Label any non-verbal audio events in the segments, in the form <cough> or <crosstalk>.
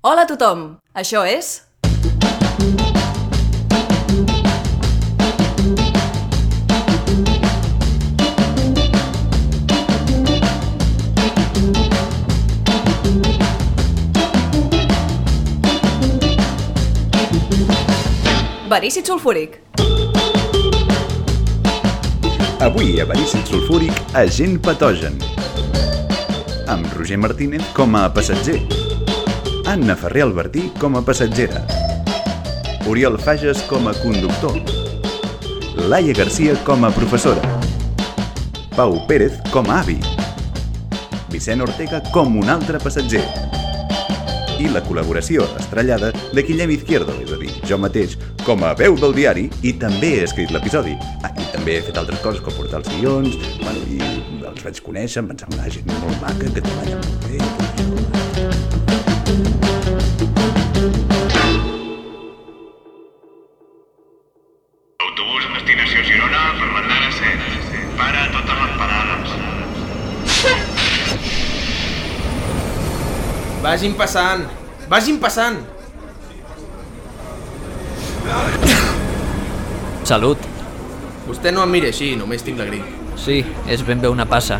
Hola a tothom! Això és... Verícid sulfúric. Avui a Verícid Sulfúric, agent patogen. Amb Roger Martínez com a passatger. Anna Ferrer Albertí com a passatgera. Oriol Fages com a conductor. Laia Garcia com a professora. Pau Pérez com a avi. Vicent Ortega com un altre passatger. I la col·laboració estrellada de Guillem Izquierdo, és a dir, jo mateix, com a veu del diari i també he escrit l'episodi. Ah, i també he fet altres coses com portar els guions, bueno, i els vaig conèixer, em pensava una gent molt maca, que treballa molt bé, tot això. Vagin passant! Vagin passant! Salut. Vostè no em miri així, només tinc la grip. Sí, és ben bé una passa.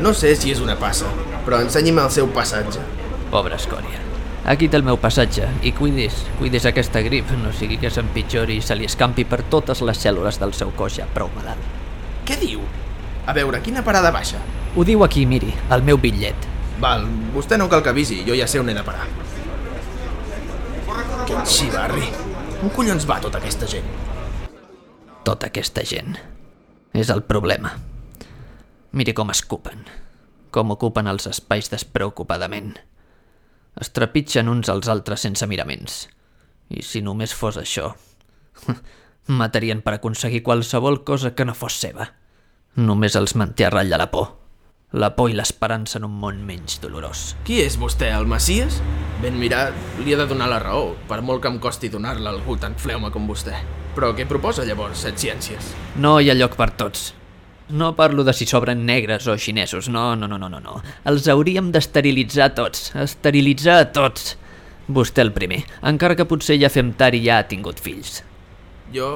No sé si és una passa, però ensenyi'm el seu passatge. Pobra escòria. Aquí té el meu passatge, i cuidis, cuidis aquesta grip, no sigui que s'empitjori i se li escampi per totes les cèl·lules del seu cos ja prou malalt. Què diu? A veure, quina parada baixa? Ho diu aquí, miri, el meu bitllet. Val, vostè no cal que avisi, jo ja sé on he de parar. Quin xivarri. On collons va tota aquesta gent? Tota aquesta gent. És el problema. Miri com escupen. Com ocupen els espais despreocupadament. Es trepitgen uns als altres sense miraments. I si només fos això... <laughs> Matarien per aconseguir qualsevol cosa que no fos seva. Només els manté a ratlla la por. La por i l'esperança en un món menys dolorós. Qui és vostè, el Macias? Ben mirat, li he de donar la raó, per molt que em costi donar-la a algú tan fleume com vostè. Però què proposa llavors, set ciències? No hi ha lloc per tots. No parlo de si sobren negres o xinesos, no, no, no, no, no, no. Els hauríem d'esterilitzar tots, esterilitzar a tots. Vostè el primer, encara que potser ja fem tard i ja ha tingut fills. Jo...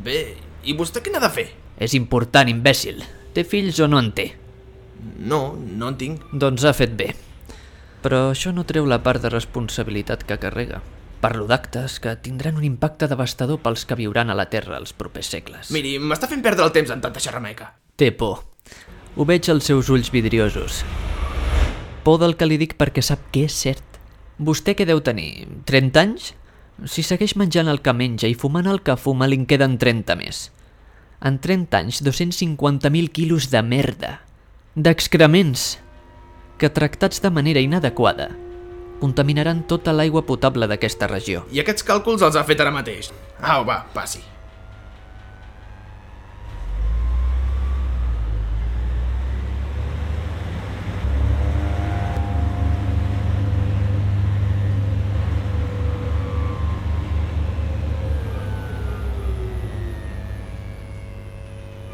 Bé, i vostè què n'ha de fer? És important, imbècil. Té fills o no en té? No, no en tinc. Doncs ha fet bé. Però això no treu la part de responsabilitat que carrega. Parlo d'actes que tindran un impacte devastador pels que viuran a la Terra els propers segles. Miri, m'està fent perdre el temps amb tanta xerrameca. Té por. Ho veig als seus ulls vidriosos. Por del que li dic perquè sap que és cert. Vostè què deu tenir? 30 anys? Si segueix menjant el que menja i fumant el que fuma, li'n queden 30 més. En 30 anys, 250.000 quilos de merda. D'excrements. Que tractats de manera inadequada contaminaran tota l'aigua potable d'aquesta regió. I aquests càlculs els ha fet ara mateix. Au, va, passi.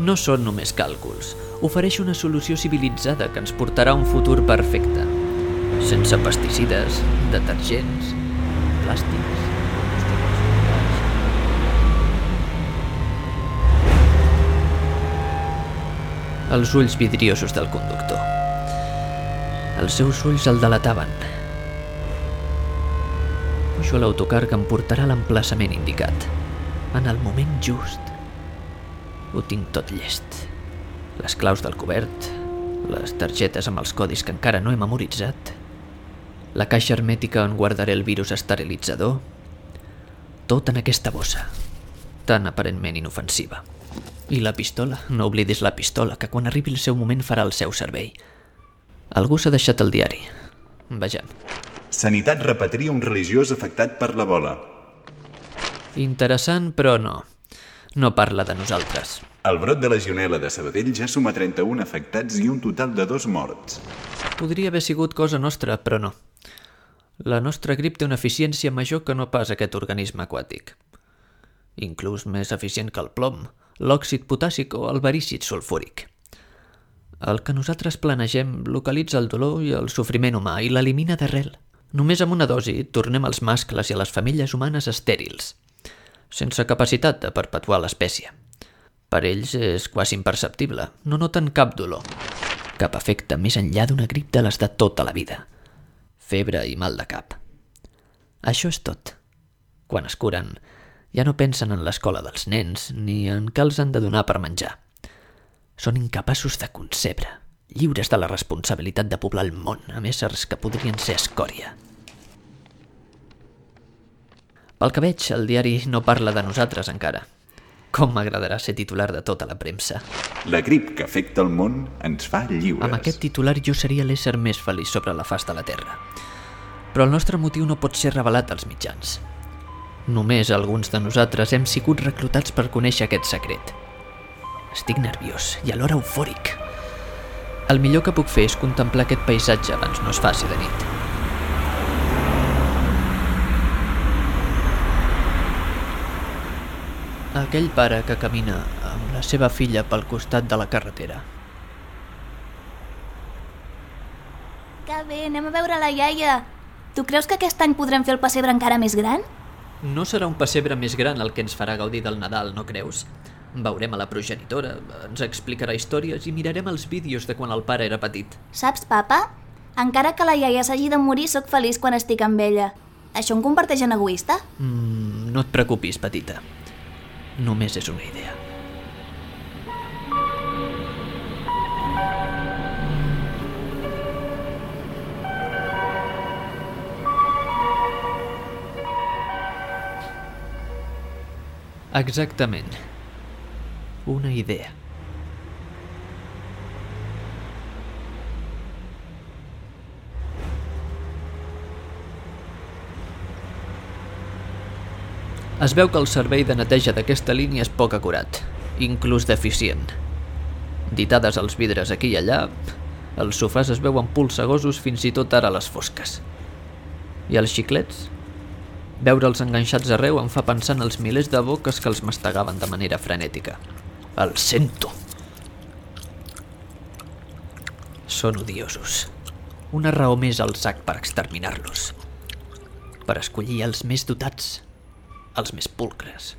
No són només càlculs. Ofereix una solució civilitzada que ens portarà a un futur perfecte. Sense pesticides, detergents, plàstics... Els ulls vidriosos del conductor. Els seus ulls el delataven. Pujo a l'autocar que em portarà a l'emplaçament indicat. En el moment just. Ho tinc tot llest. Les claus del cobert, les targetes amb els codis que encara no he memoritzat, la caixa hermètica on guardaré el virus esterilitzador, tot en aquesta bossa, tan aparentment inofensiva. I la pistola, no oblidis la pistola, que quan arribi el seu moment farà el seu servei. Algú s'ha deixat el diari. Vejam. Sanitat repatria un religiós afectat per l'ebola. Interessant, però no. No parla de nosaltres. El brot de legionela de Sabadell ja suma 31 afectats i un total de dos morts. Podria haver sigut cosa nostra, però no. La nostra grip té una eficiència major que no pas aquest organisme aquàtic. Inclús més eficient que el plom, l'òxid potàssic o el verícid sulfúric. El que nosaltres planegem localitza el dolor i el sofriment humà i l'elimina d'arrel. Només amb una dosi tornem als mascles i a les famílies humanes estèrils, sense capacitat de perpetuar l'espècie. Per ells és quasi imperceptible, no noten cap dolor, cap efecte més enllà d'una grip de les de tota la vida. Febre i mal de cap. Això és tot. Quan es curen, ja no pensen en l'escola dels nens ni en què els han de donar per menjar. Són incapaços de concebre, lliures de la responsabilitat de poblar el món amb éssers que podrien ser escòria. Pel que veig, el diari no parla de nosaltres encara. Com m'agradarà ser titular de tota la premsa. La grip que afecta el món ens fa lliures. Amb aquest titular jo seria l'ésser més feliç sobre la faç de la Terra. Però el nostre motiu no pot ser revelat als mitjans. Només alguns de nosaltres hem sigut reclutats per conèixer aquest secret. Estic nerviós i alhora eufòric. El millor que puc fer és contemplar aquest paisatge abans no es faci de nit. Aquell pare que camina amb la seva filla pel costat de la carretera. Que bé, anem a veure la iaia. Tu creus que aquest any podrem fer el pessebre encara més gran? No serà un pessebre més gran el que ens farà gaudir del Nadal, no creus? Veurem a la progenitora, ens explicarà històries i mirarem els vídeos de quan el pare era petit. Saps, papa? Encara que la iaia s'hagi de morir, sóc feliç quan estic amb ella. Això em converteix en egoista? Mm, no et preocupis, petita. Només és una idea. Exactament. Una idea. Es veu que el servei de neteja d'aquesta línia és poc acurat, inclús deficient. Ditades als vidres aquí i allà, els sofàs es veuen polsegosos fins i tot ara a les fosques. I els xiclets? Veure'ls enganxats arreu em fa pensar en els milers de boques que els mastegaven de manera frenètica. El sento. Són odiosos. Una raó més al sac per exterminar-los. Per escollir els més dotats, els més pulcres,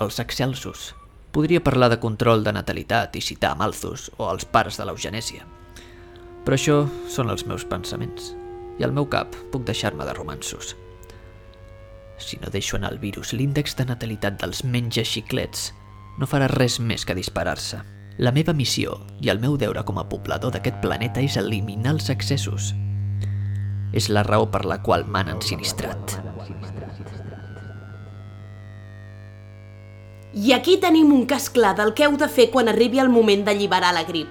els excelsos. Podria parlar de control de natalitat i citar Malthus o els pares de l'eugenèsia. Però això són els meus pensaments. I al meu cap puc deixar-me de romansos. Si no deixo anar el virus, l'índex de natalitat dels menja xiclets no farà res més que disparar-se. La meva missió i el meu deure com a poblador d'aquest planeta és eliminar els excessos. És la raó per la qual m'han ensinistrat. I aquí tenim un cas clar del que heu de fer quan arribi el moment d'alliberar la grip.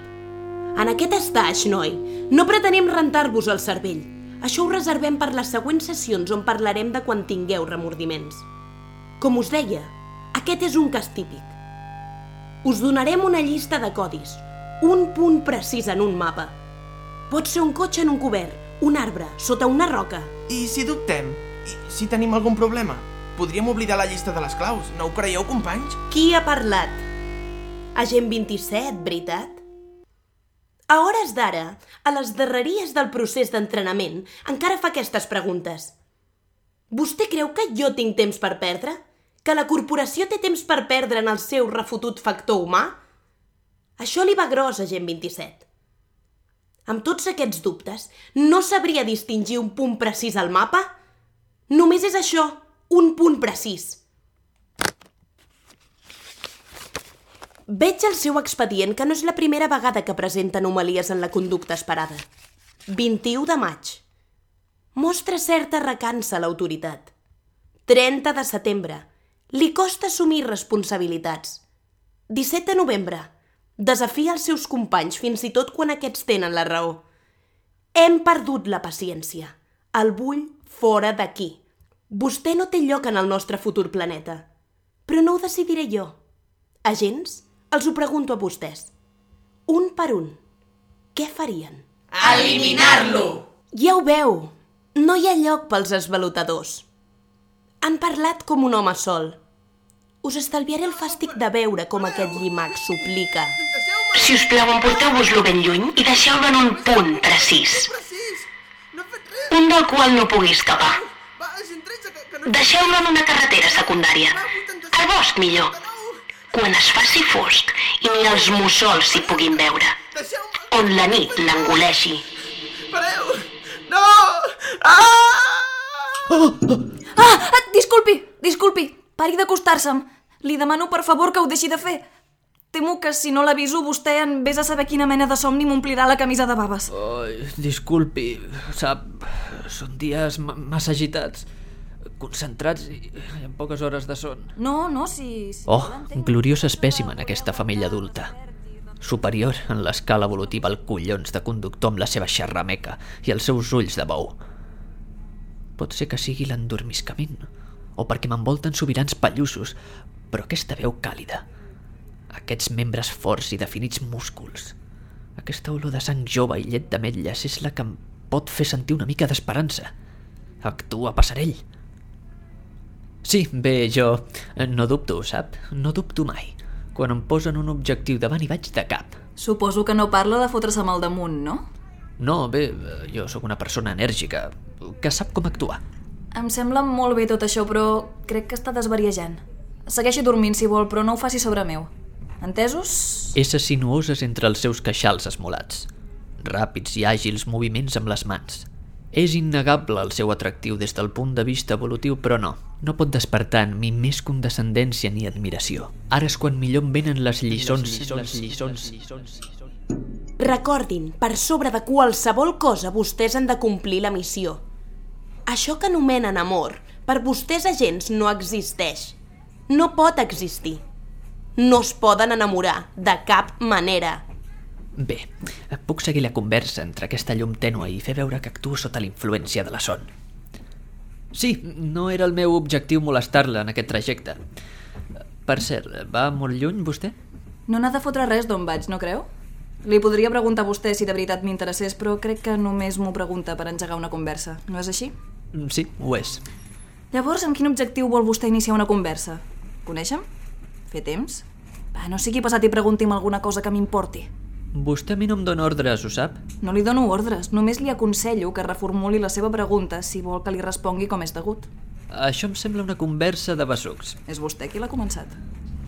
En aquest estaix, noi, no pretenem rentar-vos el cervell. Això ho reservem per les següents sessions on parlarem de quan tingueu remordiments. Com us deia, aquest és un cas típic. Us donarem una llista de codis, un punt precís en un mapa. Pot ser un cotxe en un cobert, un arbre, sota una roca. I si dubtem? I si tenim algun problema? Podríem oblidar la llista de les claus, no ho creieu, companys? Qui ha parlat? Agent 27, veritat? A hores d'ara, a les darreries del procés d'entrenament, encara fa aquestes preguntes. Vostè creu que jo tinc temps per perdre? Que la corporació té temps per perdre en el seu refotut factor humà? Això li va gros, agent 27. Amb tots aquests dubtes, no sabria distingir un punt precís al mapa? Només és això, un punt precís. Veig al seu expedient que no és la primera vegada que presenta anomalies en la conducta esperada. 21 de maig. Mostra certa recança a l'autoritat. 30 de setembre. Li costa assumir responsabilitats. 17 de novembre. Desafia els seus companys fins i tot quan aquests tenen la raó. Hem perdut la paciència. El vull fora d'aquí. Vostè no té lloc en el nostre futur planeta. Però no ho decidiré jo. Agents, els ho pregunto a vostès. Un per un, què farien? Eliminar-lo! Ja ho veu, no hi ha lloc pels esvalotadors. Han parlat com un home sol. Us estalviaré el fàstic de veure com aquest llimac suplica. Si us plau, emporteu-vos-lo ben lluny i deixeu-lo en un punt precís. un del qual no pugui escapar. Deixeu-lo en una carretera secundària. Al bosc, millor. Quan es faci fosc i ni els mussols s'hi puguin veure. On la nit l'engoleixi. Pareu! No! Ah! Ah, ah, disculpi, disculpi. Pari d'acostar-se'm. Li demano, per favor, que ho deixi de fer. Temo que si no l'aviso vostè en vés a saber quina mena de somni m'omplirà la camisa de baves. Ai, disculpi, sap, són dies ma- massa agitats, concentrats i i amb poques hores de son. No, no, si... si Oh, gloriós espècimen aquesta femella adulta. Superior en l'escala evolutiva al collons de conductor amb la seva xerrameca i els seus ulls de bou. Pot ser que sigui l'endormiscament, o perquè m'envolten sobirans pallussos, però aquesta veu càlida, aquests membres forts i definits músculs, aquesta olor de sang jove i llet d'ametlles és la que em pot fer sentir una mica d'esperança. Actua passarell. Sí, bé, jo eh, no dubto, sap? No dubto mai. Quan em posen un objectiu davant hi vaig de cap. Suposo que no parla de fotre's-me al damunt, no? No, bé, eh, jo sóc una persona enèrgica, que sap com actuar. Em sembla molt bé tot això, però crec que està desvariejant. Segueixi dormint si vol, però no ho faci sobre meu. Entesos? Esses sinuoses entre els seus queixals esmolats. Ràpids i àgils moviments amb les mans. És innegable el seu atractiu des del punt de vista evolutiu, però no. No pot despertar en mi més condescendència ni admiració. Ara és quan millor em venen les lliçons, les lliçons, lliçons. Recordin, per sobre de qualsevol cosa vostès han de complir la missió. Això que anomenen amor, per vostès agents no existeix. No pot existir. No es poden enamorar, de cap manera. Bé, puc seguir la conversa entre aquesta llum tènua i fer veure que actuo sota la influència de la son. Sí, no era el meu objectiu molestar-la en aquest trajecte. Per cert, va molt lluny vostè? No n'ha de fotre res d'on vaig, no creu? Li podria preguntar a vostè si de veritat m'interessés, però crec que només m'ho pregunta per engegar una conversa. No és així? Mm, Sí, ho és. Llavors, amb quin objectiu vol vostè iniciar una conversa? Coneixem? Fer temps? Va, no sigui passat i pregunti'm alguna cosa que m'importi. Vostè a mi no em dóna ordres, ho sap? No li dono ordres, només li aconsello que reformuli la seva pregunta si vol que li respongui com és degut. Això em sembla una conversa de bessucs. És vostè qui l'ha començat.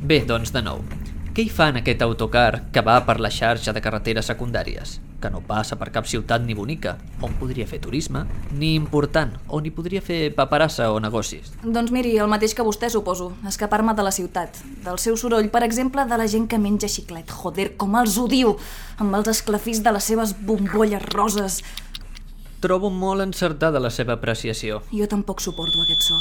Bé, doncs de nou. Què hi fa en aquest autocar que va per la xarxa de carreteres secundàries? Que no passa per cap ciutat ni bonica, on podria fer turisme, ni important, on hi podria fer paperassa o negocis. Doncs miri, el mateix que vostè, suposo. Escapar-me de la ciutat. Del seu soroll, per exemple, de la gent que menja xiclet. Joder, com els odio! Amb els esclafís de les seves bombolles roses. Trobo molt encertada la seva apreciació. Jo tampoc suporto aquest so.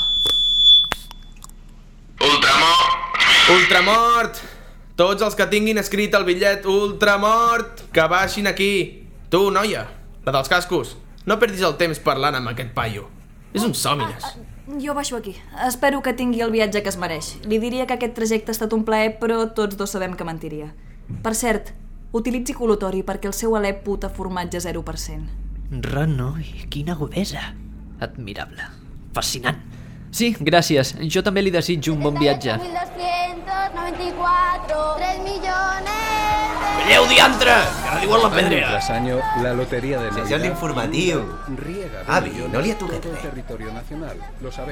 Ultramort! Ultramort! Tots els que tinguin escrit el bitllet Ultramort, que baixin aquí. Tu, noia, la dels cascos. No perdis el temps parlant amb aquest paio. És un sòmines. Jo baixo aquí. Espero que tingui el viatge que es mereix. Li diria que aquest trajecte ha estat un plaer, però tots dos sabem que mentiria. Per cert, utilitzi col·lutori perquè el seu alè puta formatge 0%. Renoi, quina agudesa. Admirable. Fascinant. Sí, gràcies. Jo també li desitjo un bon viatge. 1294, 3 millones. Veieu, diantre! Que ara diuen la pedrera. Tras año, la Lotería de Sessió Navidad d'informatiu. riega de Avi, no li ha tocat res.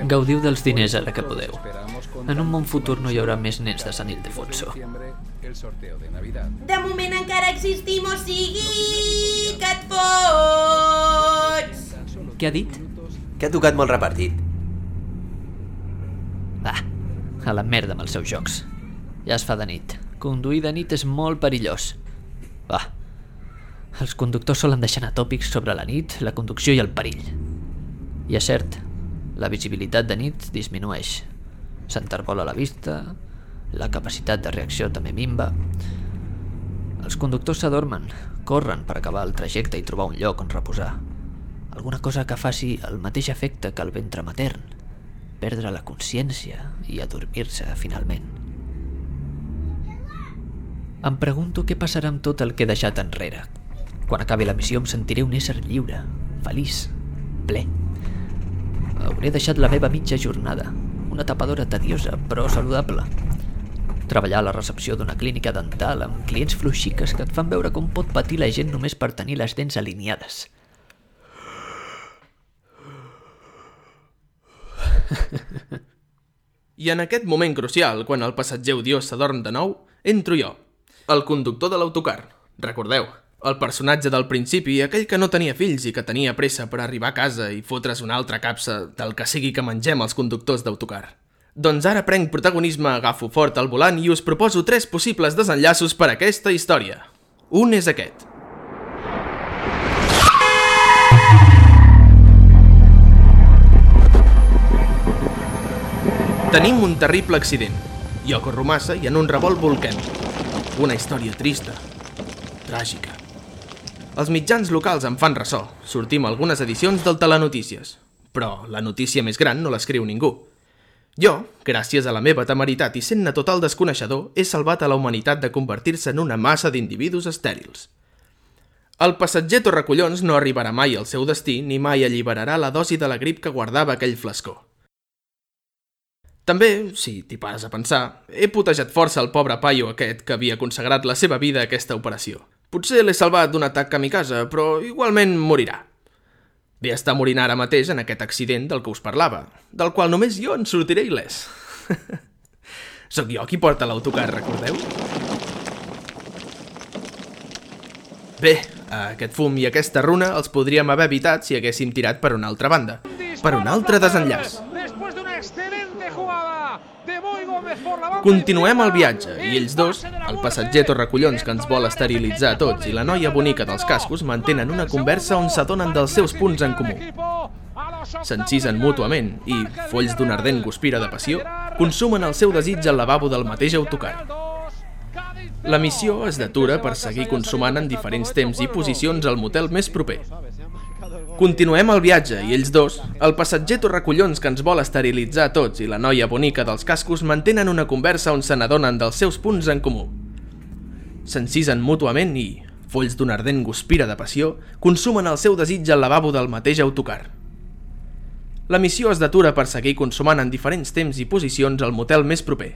Gaudiu dels diners ara que podeu. En un bon tantísima futur no hi haurà més nens de Sant De Ildefonso. diciembre, el sorteo de Navidad. De moment encara existim, o sigui que et fots! Què ha dit? Que ha tocat molt repartit. Va, a la merda amb els seus jocs. Ja es fa de nit. Conduir de nit és molt perillós. Va. Els conductors solen deixar tòpics sobre la nit, la conducció i el perill. I és cert, la visibilitat de nit disminueix. S'enterbola la vista, la capacitat de reacció també minva. Els conductors s'adormen, corren per acabar el trajecte i trobar un lloc on reposar. Alguna cosa que faci el mateix efecte que el ventre matern, perdre la consciència i adormir-se finalment. Em pregunto què passarà amb tot el que he deixat enrere. Quan acabi la missió em sentiré un ésser lliure, feliç, ple. Hauré deixat la meva mitja jornada, una tapadora tediosa però saludable. Treballar a la recepció d'una clínica dental amb clients fluixiques que et fan veure com pot patir la gent només per tenir les dents alineades. I en aquest moment crucial, quan el passatger odiós s'adorm de nou, entro jo, el conductor de l'autocar. Recordeu, el personatge del principi, aquell que no tenia fills i que tenia pressa per arribar a casa i fotre's una altra capsa del que sigui que mengem els conductors d'autocar. Doncs ara prenc protagonisme, agafo fort el volant i us proposo tres possibles desenllaços per a aquesta història. Un és aquest. Tenim un terrible accident. Jo corro massa i en un revolt volquem. Una història trista, tràgica. Els mitjans locals en fan ressò. Sortim algunes edicions del Telenotícies. Però la notícia més gran no l'escriu ningú. Jo, gràcies a la meva temeritat i sent-ne total desconeixedor, he salvat a la humanitat de convertir-se en una massa d'individus estèrils. El passatger Torrecollons no arribarà mai al seu destí ni mai alliberarà la dosi de la grip que guardava aquell flascó. També, si t'hi pares a pensar, he putejat força el pobre paio aquest que havia consagrat la seva vida a aquesta operació. Potser l'he salvat d'un atac kamikaze, però igualment morirà. Ve estar morint ara mateix en aquest accident del que us parlava, del qual només jo en sortiré il·lès. <laughs> Sóc jo qui porta l'autocar, recordeu? Bé, aquest fum i aquesta runa els podríem haver evitat si haguéssim tirat per una altra banda, per un altre desenllaç. Continuem el viatge i ells dos, el passatger Torrecollons que ens vol esterilitzar a tots i la noia bonica dels cascos mantenen una conversa on s'adonen dels seus punts en comú. S'encisen mútuament i, folls d'un ardent guspira de passió, consumen el seu desig al lavabo del mateix autocar. La missió es detura per seguir consumant en diferents temps i posicions al motel més proper. Continuem el viatge i ells dos, el passatger Torrecollons que ens vol esterilitzar a tots i la noia bonica dels cascos mantenen una conversa on se n'adonen dels seus punts en comú. S'encisen mútuament i, folls d'un ardent guspira de passió, consumen el seu desig al lavabo del mateix autocar. La missió es detura per seguir consumant en diferents temps i posicions al motel més proper.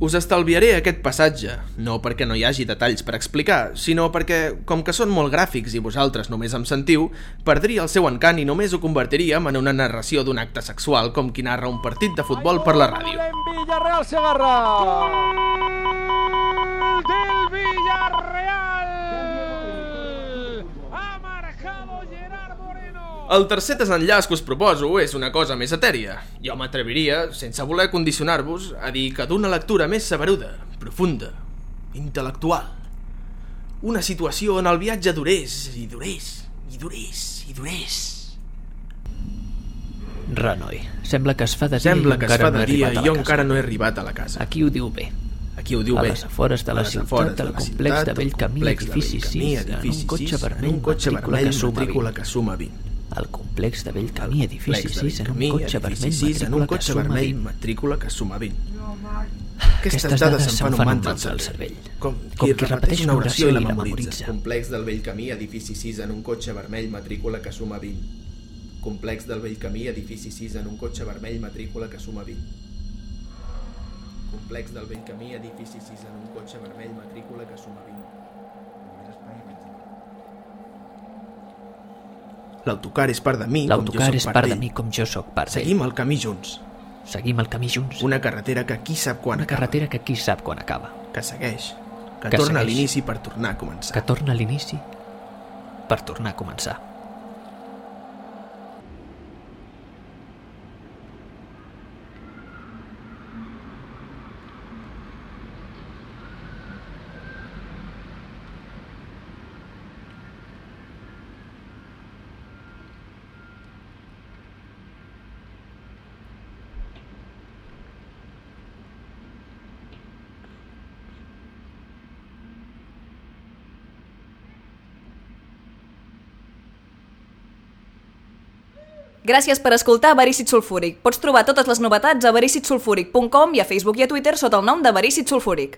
Us estalviaré aquest passatge, no perquè no hi hagi detalls per explicar, sinó perquè, com que són molt gràfics i vosaltres només em sentiu, perdria el seu encant i només ho convertiríem en una narració d'un acte sexual com qui narra un partit de futbol per la ràdio Villarreal. Ha marcado Gerard Moreno. El tercer desenllaç que us proposo és una cosa més etèria. Jo m'atreviria, sense voler condicionar-vos, a dir que d'una lectura més saberuda, profunda, intel·lectual. Una situació on el viatge durés i durés i durés i durés. Renoi, sembla que es fa de dia Sembla que es fa no de dia i la jo casa. encara no he arribat a la casa. Aquí ho diu bé. Aquí ho diu a bé. les afores de la ciutat, del la complex de complex de edifici Bellcamí, 6, en un cotxe 6, vermell, en un cotxe matrícula vermell, que suma matrícula 20. Que suma 20. El complex de Bellcamí, edifici Complex de 6, en un cotxe edifici vermell, 6, en un cotxe vermell, 20. matrícula que suma 20. Aquestes dades se'n fan un mantra al cervell. Com, Com qui repeteix una oració i la memoritza. Complex del vell camí, edifici 6, en un cotxe vermell, matrícula que suma 20. Complex del vell camí, edifici 6, en un cotxe vermell, matrícula que suma 20. Complex del vell camí, edifici 6, en un cotxe vermell, matrícula que suma 20. L'autocar és part de mi, com jo sóc és part part de mi com jo sóc part d'ell. Seguim el camí junts. Seguim el camí junts. Una carretera que qui sap quan Una acaba. carretera que qui sap quan acaba. Que segueix. Que, Que torna a segueix. l'inici per tornar a començar. Que torna a l'inici per tornar a començar. Gràcies per escoltar Verícid Sulfúric. Pots trobar totes les novetats a vericitsulfúric.com i a Facebook i a Twitter sota el nom de Verícid Sulfúric.